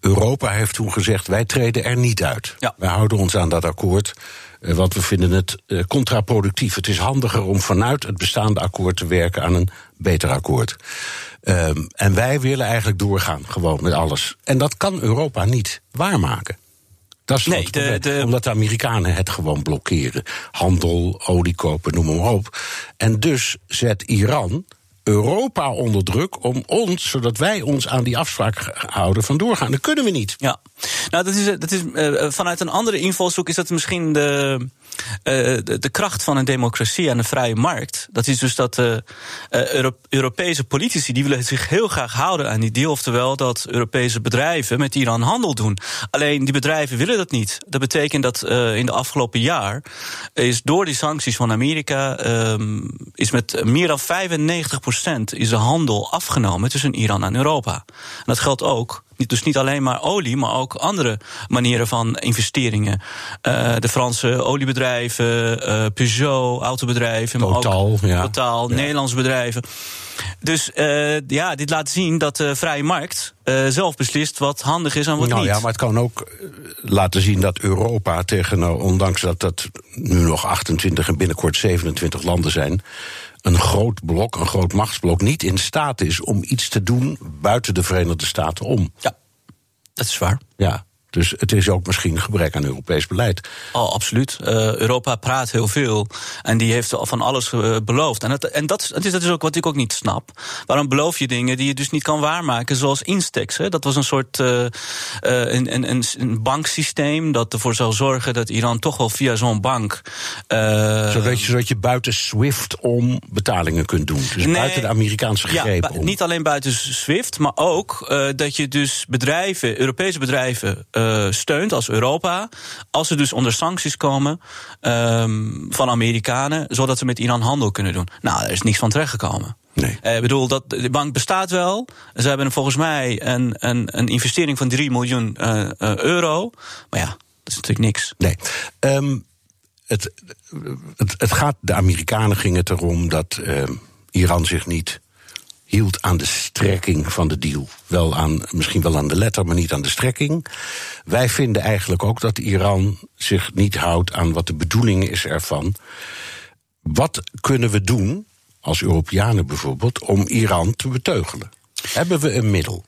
B: Europa heeft toen gezegd: wij treden er niet uit. Ja. Wij houden ons aan dat akkoord. Want we vinden het contraproductief. Het is handiger om vanuit het bestaande akkoord te werken aan een beter akkoord. Um, en wij willen eigenlijk doorgaan, gewoon met alles. En dat kan Europa niet waarmaken. Dat is nee, de, de... Omdat de Amerikanen het gewoon blokkeren. Handel, olie kopen, noem maar op. En dus zet Iran Europa onder druk om ons, zodat wij ons aan die afspraak houden van doorgaan. Dat kunnen we niet.
F: Ja, nou, dat is, dat is uh, vanuit een andere invalshoek is dat misschien de, uh, de, de, kracht van een democratie en een vrije markt. Dat is dus dat Europese politici die willen zich heel graag houden aan die deal. Oftewel dat Europese bedrijven met Iran handel doen. Alleen die bedrijven willen dat niet. Dat betekent dat in de afgelopen jaar is door die sancties van Amerika um, is met meer dan 95 is de handel afgenomen tussen Iran en Europa. En dat geldt ook dus niet alleen maar olie, maar ook andere manieren van investeringen. Uh, de Franse oliebedrijven, uh, Peugeot, autobedrijven, maar ook
B: ja.
F: Nederlandse bedrijven. Dus uh, ja, dit laat zien dat de vrije markt zelf beslist wat handig is en wat
B: nou,
F: niet.
B: Ja, maar het kan ook laten zien dat Europa tegen, nou, ondanks dat dat nu nog 28 en binnenkort 27 landen zijn, een groot blok, een groot machtsblok, niet in staat is om iets te doen buiten de Verenigde Staten om.
F: Ja, dat is waar.
B: Ja. Dus het is ook misschien gebrek aan Europees beleid.
F: Oh, absoluut. Uh, Europa praat heel veel. En die heeft van alles uh, beloofd. En, dat, en dat, dat, is, dat is ook wat ik ook niet snap. Waarom beloof je dingen die je dus niet kan waarmaken? Zoals Instex. Hè? Dat was een soort uh, een, een, een, banksysteem dat ervoor zou zorgen dat Iran toch wel via zo'n bank.
B: zodat, je, zodat je buiten SWIFT om betalingen kunt doen. Dus nee, buiten de Amerikaanse greep.
F: Ja, niet alleen buiten SWIFT, maar ook dat je dus bedrijven, Europese bedrijven uh, steunt als Europa. Als ze dus onder sancties komen um, van Amerikanen, zodat ze met Iran handel kunnen doen. Nou, er is niks van terechtgekomen. Nee. Uh, ik bedoel, dat, de bank bestaat wel. Ze hebben volgens mij een, een, een investering van 3 miljoen uh, euro. Maar ja, dat is natuurlijk niks.
B: Nee. Um, het, het, het gaat, de Amerikanen ging het erom dat uh, Iran zich niet hield aan de strekking van de deal. Wel aan, misschien wel aan de letter, maar niet aan de strekking. Wij vinden eigenlijk ook dat Iran zich niet houdt aan wat de bedoeling is ervan. Wat kunnen we doen, als Europeanen bijvoorbeeld, om Iran te beteugelen? Hebben we een middel?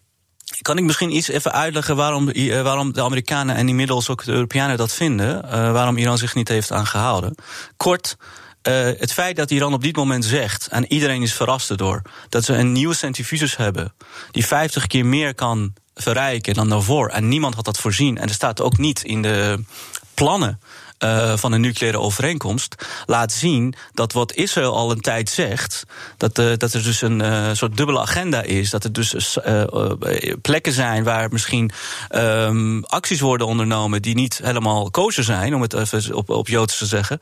F: Kan ik misschien iets even uitleggen waarom, uh, waarom de Amerikanen en inmiddels ook de Europeanen dat vinden? Uh, waarom Iran zich niet heeft aangehouden? Kort, uh, het feit dat Iran op dit moment zegt, en iedereen is verrast erdoor, dat ze een nieuwe centrifuges hebben die 50 keer meer kan verrijken dan daarvoor. En niemand had dat voorzien. En er staat ook niet in de plannen uh, van een nucleaire overeenkomst laat zien dat wat Israël al een tijd zegt, dat, uh, dat er dus een uh, soort dubbele agenda is. Dat er dus plekken zijn waar misschien um, acties worden ondernomen die niet helemaal kozen zijn, om het even op, op Joods te zeggen.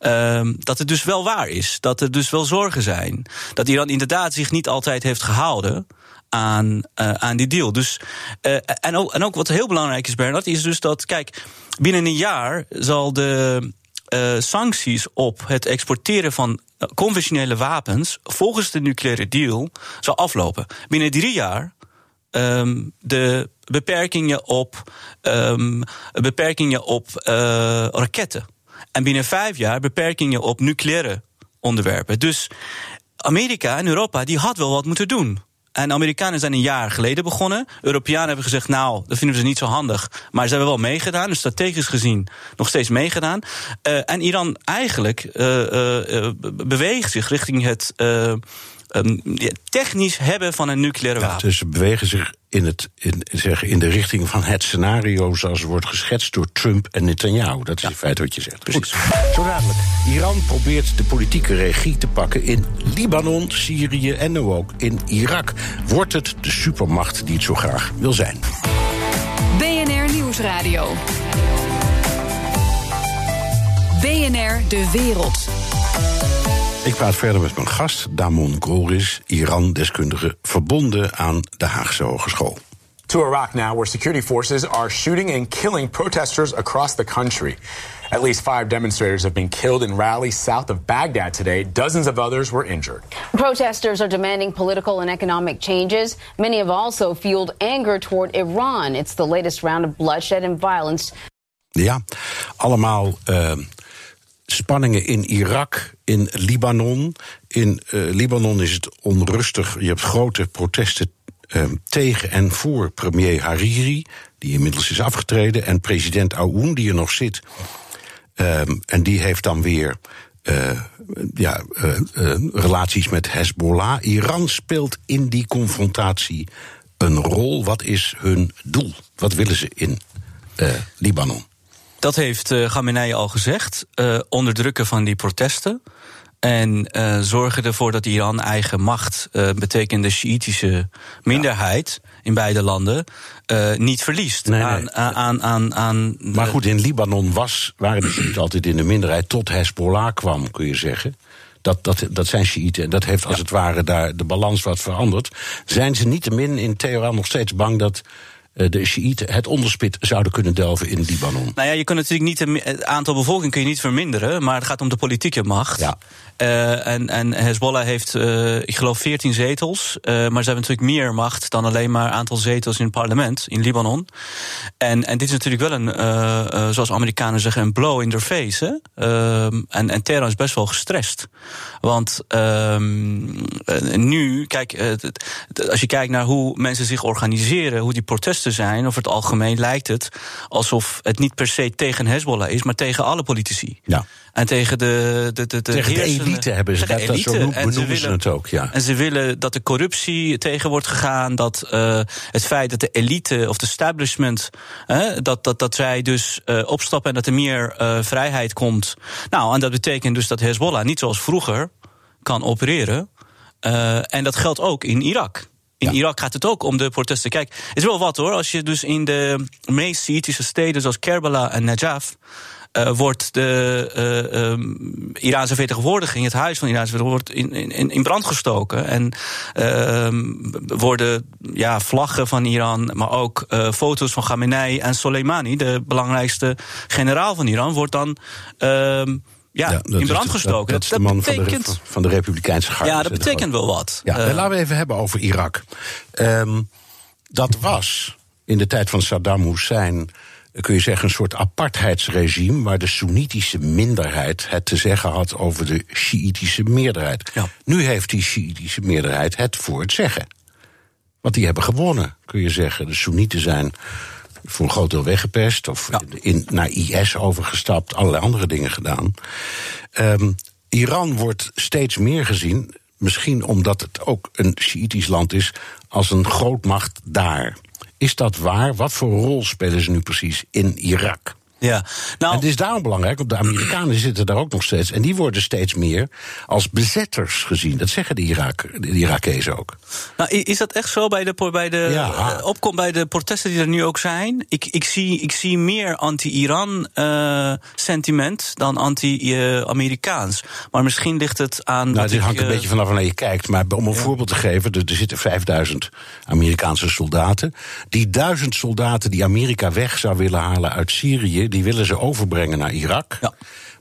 F: Um, dat het dus wel waar is. Dat er dus wel zorgen zijn. Dat Iran inderdaad zich niet altijd heeft gehouden aan, uh, aan die deal. Dus, uh, en, ook, en ook wat heel belangrijk is, Bernard, is dus dat, kijk, binnen een jaar zal de uh, sancties op het exporteren van conventionele wapens volgens de nucleaire deal zal aflopen. Binnen drie jaar um, de beperkingen op, um, beperkingen op raketten. En binnen vijf jaar beperkingen op nucleaire onderwerpen. Dus Amerika en Europa die had wel wat moeten doen. En de Amerikanen zijn een jaar geleden begonnen. Europeanen hebben gezegd, nou, dat vinden we niet zo handig. Maar ze hebben wel meegedaan, dus strategisch gezien nog steeds meegedaan. Uh, en Iran eigenlijk uh, uh, beweegt zich richting het um, technisch hebben van een nucleaire
B: ja,
F: wapen.
B: Dus ze bewegen zich in, het, in, zeg, in de richting van het scenario zoals wordt geschetst door Trump en Netanyahu. Dat is ja. in feite wat je zegt. Precies. Goed. Zo dadelijk. Iran probeert de politieke regie te pakken in Libanon, Syrië en nu ook in Irak. Wordt het de supermacht die het zo graag wil zijn?
A: BNR Nieuwsradio. BNR De Wereld.
B: Ik praat verder met mijn gast, Damon Goris, Iran-deskundige verbonden aan de Haagse Hogeschool.
G: To Iraq now, where security forces are shooting and killing protesters across the country. At least five demonstrators have been killed in rallies south of Baghdad today. Dozens of others were injured.
H: Protesters are demanding political and economic changes. Many have also fueled anger toward Iran. It's the latest round of bloodshed and violence.
B: Ja, allemaal. Uh, spanningen in Irak, in Libanon. In uh, Libanon is het onrustig. Je hebt grote protesten uh, tegen en voor premier Hariri, die inmiddels is afgetreden, en president Aoun, die er nog zit. Uh, en die heeft dan weer uh, ja, uh, relaties met Hezbollah. Iran speelt in die confrontatie een rol. Wat is hun doel? Wat willen ze in Libanon?
F: Dat heeft uh, Khamenei al gezegd. Uh, onderdrukken van die protesten. En uh, zorgen ervoor dat Iran eigen macht, uh, betekent de Sjiitische minderheid ja. in beide landen, uh, niet verliest.
B: Nee,
F: aan,
B: nee.
F: aan, aan, aan
B: maar goed, in Libanon was, waren de Sjiiten altijd in de minderheid tot Hezbollah kwam, kun je zeggen. Dat, dat, dat zijn Sjiiten. En dat heeft als ja. het ware daar de balans wat veranderd. Zijn ze niettemin in Teheran nog steeds bang dat de Sjiïten het onderspit zouden kunnen delven in Libanon.
F: Nou ja, je kunt natuurlijk niet het aantal bevolking kun je niet verminderen, maar het gaat om de politieke macht.
B: Ja.
F: Uh, en, en Hezbollah heeft, uh, ik geloof, 14 zetels. Uh, maar ze hebben natuurlijk meer macht dan alleen maar aantal zetels in het parlement in Libanon. En, en dit is natuurlijk wel een, zoals Amerikanen zeggen, een blow in their face. Hè? en, en Teheran is best wel gestrest. Want nu, kijk, als je kijkt naar hoe mensen zich organiseren, hoe die protesten zijn, over het algemeen lijkt het alsof het niet per se tegen Hezbollah is, maar tegen alle politici.
B: Ja.
F: En tegen de, de, de, de
B: tegen de elite hebben ze dat,
F: elite.
B: zo noemen,
F: en ze,
B: willen, ze het ook. Ja.
F: En ze willen dat de corruptie tegen wordt gegaan, dat uh, het feit dat de elite of de establishment, uh, dat, dat, dat zij dus uh, opstappen en dat er meer vrijheid komt. Nou, en dat betekent dus dat Hezbollah niet zoals vroeger kan opereren. en dat geldt ook in Irak. In ja. Irak gaat het ook om de protesten. Kijk, het is wel wat hoor. Als je dus in de meest Sjiitische steden zoals Kerbala en Najaf wordt de uh, Iraanse vertegenwoordiging, het huis van de Iraanse vertegenwoordiging, in, in, in brand gestoken. En ehm, worden ja, vlaggen van Iran, maar ook foto's van Khamenei en Soleimani, de belangrijkste generaal van Iran, wordt dan. Ehm, ja, in brand gestoken.
B: Dat, is de man betekent, van, de, van de Republikeinse Garde.
F: Ja, dat betekent wel wat.
B: Ja, laten we even hebben over Irak. Um, dat was in de tijd van Saddam Hussein kun je zeggen, een soort apartheidsregime waar de Soenitische minderheid het te zeggen had over de Sjiitische meerderheid. Ja. Nu heeft die Sjiitische meerderheid het voor het zeggen. Want die hebben gewonnen, kun je zeggen. De Soenieten zijn voor een groot deel weggepest of in, naar IS overgestapt, allerlei andere dingen gedaan. Um, Iran wordt steeds meer gezien, misschien omdat het ook een Sjiitisch land is, als een grootmacht daar. Is dat waar? Wat voor rol spelen ze nu precies in Irak?
F: Ja,
B: nou, en het is daarom belangrijk, want de Amerikanen zitten daar ook nog steeds. En die worden steeds meer als bezetters gezien. Dat zeggen de, Irak, de Irakezen ook.
F: Nou, is dat echt zo bij de, bij de ja. opkom bij de protesten die er nu ook zijn? Ik, ik, zie, ik zie meer anti-Iran uh, sentiment dan anti-Amerikaans. Maar misschien ligt het aan.
B: Nou, dit hangt een beetje vanaf wanneer je kijkt. Maar om een voorbeeld te geven, er, er zitten 5000 Amerikaanse soldaten. Die duizend soldaten die Amerika weg zou willen halen uit Syrië die willen ze overbrengen naar Irak. Ja.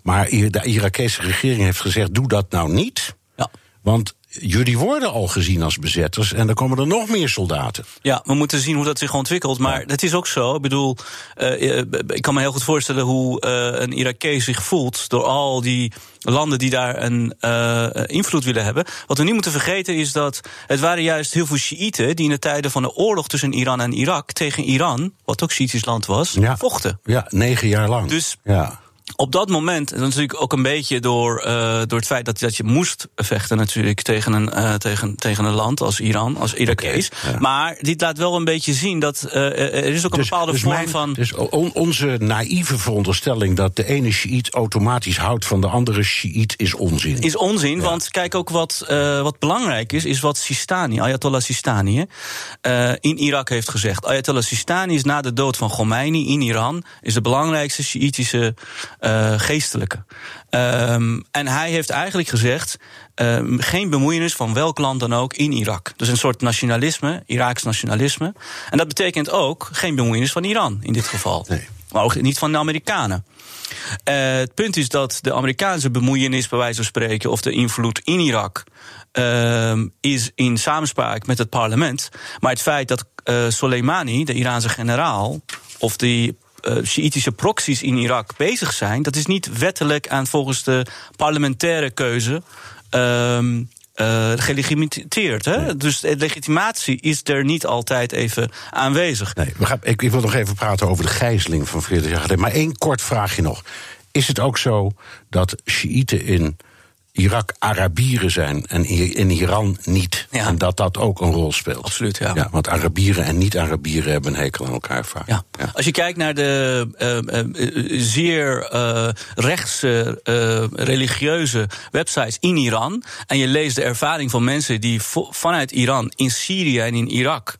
B: Maar de Irakese regering heeft gezegd: doe dat nou niet. Ja. Want jullie worden al gezien als bezetters en dan komen er nog meer soldaten.
F: Ja, we moeten zien hoe dat zich ontwikkelt. Maar het is ook zo. Ik bedoel, uh, ik kan me heel goed voorstellen hoe uh, een Irakees zich voelt door al die landen die daar een uh, invloed willen hebben. Wat we niet moeten vergeten is dat het waren juist heel veel Shiiten die in de tijden van de oorlog tussen Iran en Irak tegen Iran, wat ook Shiitisch land was, vochten.
B: Ja, negen jaar lang.
F: Dus
B: ja
F: op dat moment, en natuurlijk ook een beetje door, uh, door het feit dat, dat je moest vechten natuurlijk tegen een, uh, tegen, tegen een land als Iran, als Irakees. Maar dit laat wel een beetje zien dat uh, er is ook een dus, bepaalde
B: dus
F: vorm van...
B: Dus onze naïeve veronderstelling dat de ene Shiït automatisch houdt van de andere Shiït is onzin.
F: Is onzin, want kijk ook wat, wat belangrijk is, is wat Sistani, Ayatollah Sistani, in Irak heeft gezegd. Ayatollah Sistani is na de dood van Khomeini in Iran, is de belangrijkste Shiïtische uh, geestelijke. Um, en hij heeft eigenlijk gezegd: um, geen bemoeienis van welk land dan ook in Irak. Dus een soort nationalisme, Iraaks nationalisme. En dat betekent ook geen bemoeienis van Iran in dit geval. Nee. Maar ook niet van de Amerikanen. Uh, het punt is dat de Amerikaanse bemoeienis, bij wijze van spreken, of de invloed in Irak. Uh, is in samenspraak met het parlement. Maar het feit dat uh, Soleimani, de Iraanse generaal, of die Sjiitische proxies in Irak bezig zijn, dat is niet wettelijk aan volgens de parlementaire keuze. Uh, gelegitimeerd. Hè? Dus legitimatie is er niet altijd even aanwezig.
B: Nee, we gaan, ik, ik, wil nog even praten over de gijzeling van 40 jaar geleden. Maar één kort vraagje nog. Is het ook zo dat Sjiiten in Irak Arabieren zijn en in Iran niet. En dat dat ook een rol speelt.
F: Absoluut, ja.
B: ja want Arabieren en niet-Arabieren hebben een hekel aan elkaar vaak.
F: Ja. Als je kijkt naar de uh, uh, zeer uh, rechtse religieuze websites in Iran... en je leest de ervaring van mensen die vanuit Iran in Syrië en in Irak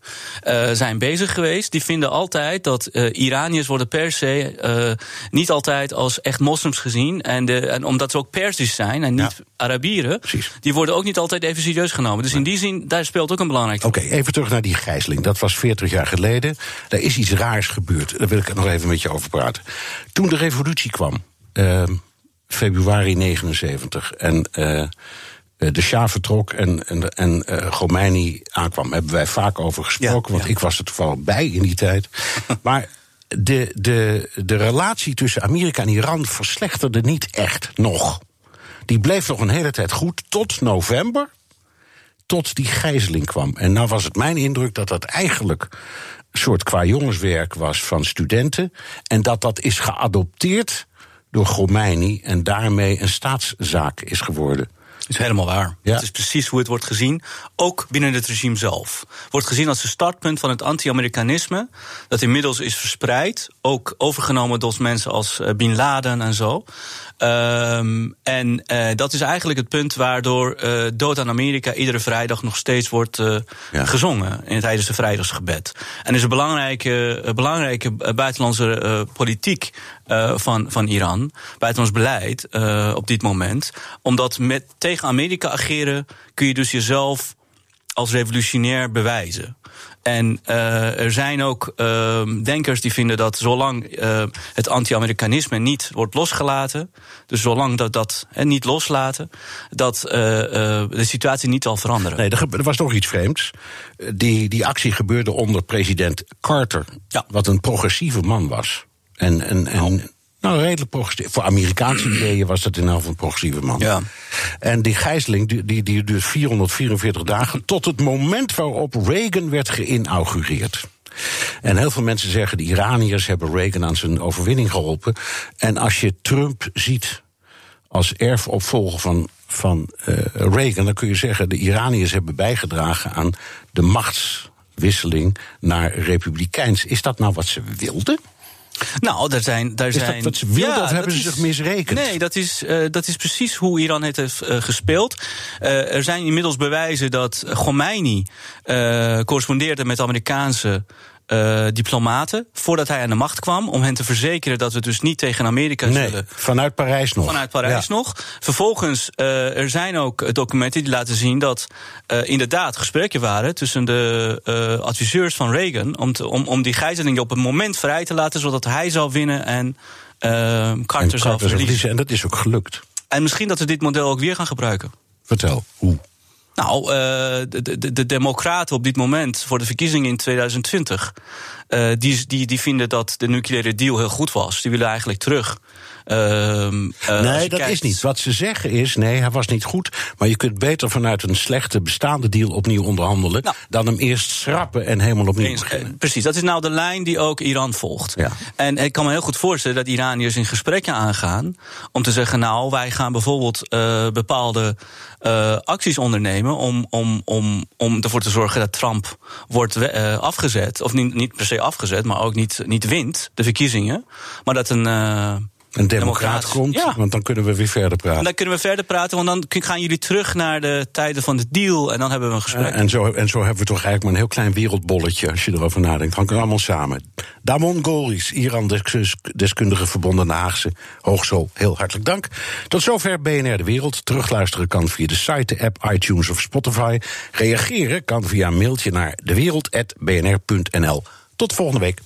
F: zijn bezig geweest... die vinden altijd dat Iraniërs worden per se niet altijd als echt moslims gezien... en, de, en omdat ze ook Persisch zijn en niet... Arabieren, die worden ook niet altijd even serieus genomen. Dus in die zin, daar speelt ook een belangrijk
B: Oké, even terug naar die gijzeling. Dat was 40 jaar geleden. Daar is iets raars gebeurd. Daar wil ik nog even met je over praten. Toen de revolutie kwam, uh, februari 79, en uh, de Shah vertrok en, en, en uh, Khomeini aankwam, hebben wij vaak over gesproken, want ik was er toevallig bij in die tijd. maar de, de, de relatie tussen Amerika en Iran verslechterde niet echt nog. Die bleef nog een hele tijd goed tot november. Tot die gijzeling kwam. En nou was het mijn indruk dat dat eigenlijk een soort qua jongenswerk was van studenten. En dat dat is geadopteerd door Khomeini en daarmee een staatszaak is geworden.
F: Dat is helemaal waar.
B: Ja.
F: Het is precies hoe het wordt gezien. Ook binnen het regime zelf. Wordt gezien als een startpunt van het anti-Amerikanisme. Dat inmiddels is verspreid. Ook overgenomen door mensen als eh, Bin Laden en zo. Ehm, en eh, dat is eigenlijk het punt waardoor eh, Dood aan Amerika iedere vrijdag nog steeds wordt
B: Ja.
F: gezongen in, tijdens de vrijdagsgebed. En is een belangrijke, belangrijke buitenlandse politiek eh, van, van Iran, buitenlands beleid eh, op dit moment. Omdat met, tegen Amerika ageren kun je dus jezelf als revolutionair bewijzen. En eh, er zijn ook eh, denkers die vinden dat zolang het anti-Amerikanisme niet wordt losgelaten, dus zolang dat dat eh, niet loslaten, dat de situatie niet zal veranderen.
B: Nee, er, was nog iets vreemds. Die, die actie gebeurde onder president Carter.
F: Ja.
B: Wat een progressieve man was. En, en, en nou, redelijk progressief. Voor Amerikaanse ideeën was dat in geval een progressieve man.
F: Ja.
B: En die gijzeling die, die, die duurt 444 dagen. Tot het moment waarop Reagan werd geïnaugureerd. En heel veel mensen zeggen, de Iraniërs hebben Reagan aan zijn overwinning geholpen. En als je Trump ziet als erfopvolger van, van eh, Reagan, dan kun je zeggen, de Iraniërs hebben bijgedragen aan de machtswisseling naar republikeins. Is dat nou wat ze wilden?
F: Nou, daar zijn. Daar
B: Is dat
F: zijn
B: ze wilden, of
F: dat
B: hebben ze
F: is-
B: zich misrekend?
F: Nee, dat is, eh, dat is precies hoe Iran het heeft eh, gespeeld. Eh, er zijn inmiddels bewijzen dat Khomeini correspondeerde met Amerikaanse. Eh, diplomaten voordat hij aan de macht kwam, om hen te verzekeren dat we dus niet tegen Amerika
B: Nee,
F: zullen
B: vanuit Parijs nog.
F: Vanuit Parijs
B: Ja.
F: nog. Vervolgens, eh, er zijn ook documenten die laten zien dat eh, inderdaad gesprekken waren tussen de adviseurs van Reagan om, te, om, om die gijzeling op een moment vrij te laten, zodat hij zou winnen en eh, Carter,
B: Carter zou
F: verliezen.
B: verliezen. En dat is ook gelukt.
F: En misschien dat we dit model ook weer gaan gebruiken.
B: Vertel, hoe?
F: Nou, eh, de, de, de Democraten op dit moment voor de verkiezingen in 2020, eh, die, die, die vinden dat de nucleaire deal heel goed was. Die willen eigenlijk terug. Ehm, eh,
B: nee, dat
F: kijkt-
B: is niet. Wat ze zeggen is, nee, hij was niet goed. Maar je kunt beter vanuit een slechte bestaande deal opnieuw onderhandelen...
F: Nou.
B: dan hem eerst schrappen en helemaal opnieuw
F: Eens,
B: beginnen.
F: eh, precies, dat is nou de lijn die ook Iran volgt.
B: Ja.
F: En ik kan me heel goed voorstellen dat Iraniërs in gesprekken aangaan om te zeggen: Nou, wij gaan bijvoorbeeld eh, bepaalde acties ondernemen om, om, om, om ervoor te zorgen dat Trump wordt afgezet. Of niet, niet per se afgezet, maar ook niet, niet wint, de verkiezingen. Maar dat een.
B: Een democraat komt,
F: Ja.
B: want dan kunnen we weer verder praten.
F: en dan kunnen we verder praten, want dan gaan jullie terug naar de tijden van de deal en dan hebben we een gesprek.
B: Eh, en, zo, en zo hebben we toch eigenlijk maar een heel klein wereldbolletje, als je erover nadenkt. Kunnen we allemaal samen. Damon Goris, Iran-deskundige verbonden de Haagse Hogeschool. Heel hartelijk dank. Tot zover BNR De Wereld. Terugluisteren kan via de site, de app, iTunes of Spotify. Reageren kan via een mailtje naar dewereld.bnr.nl. Tot volgende week.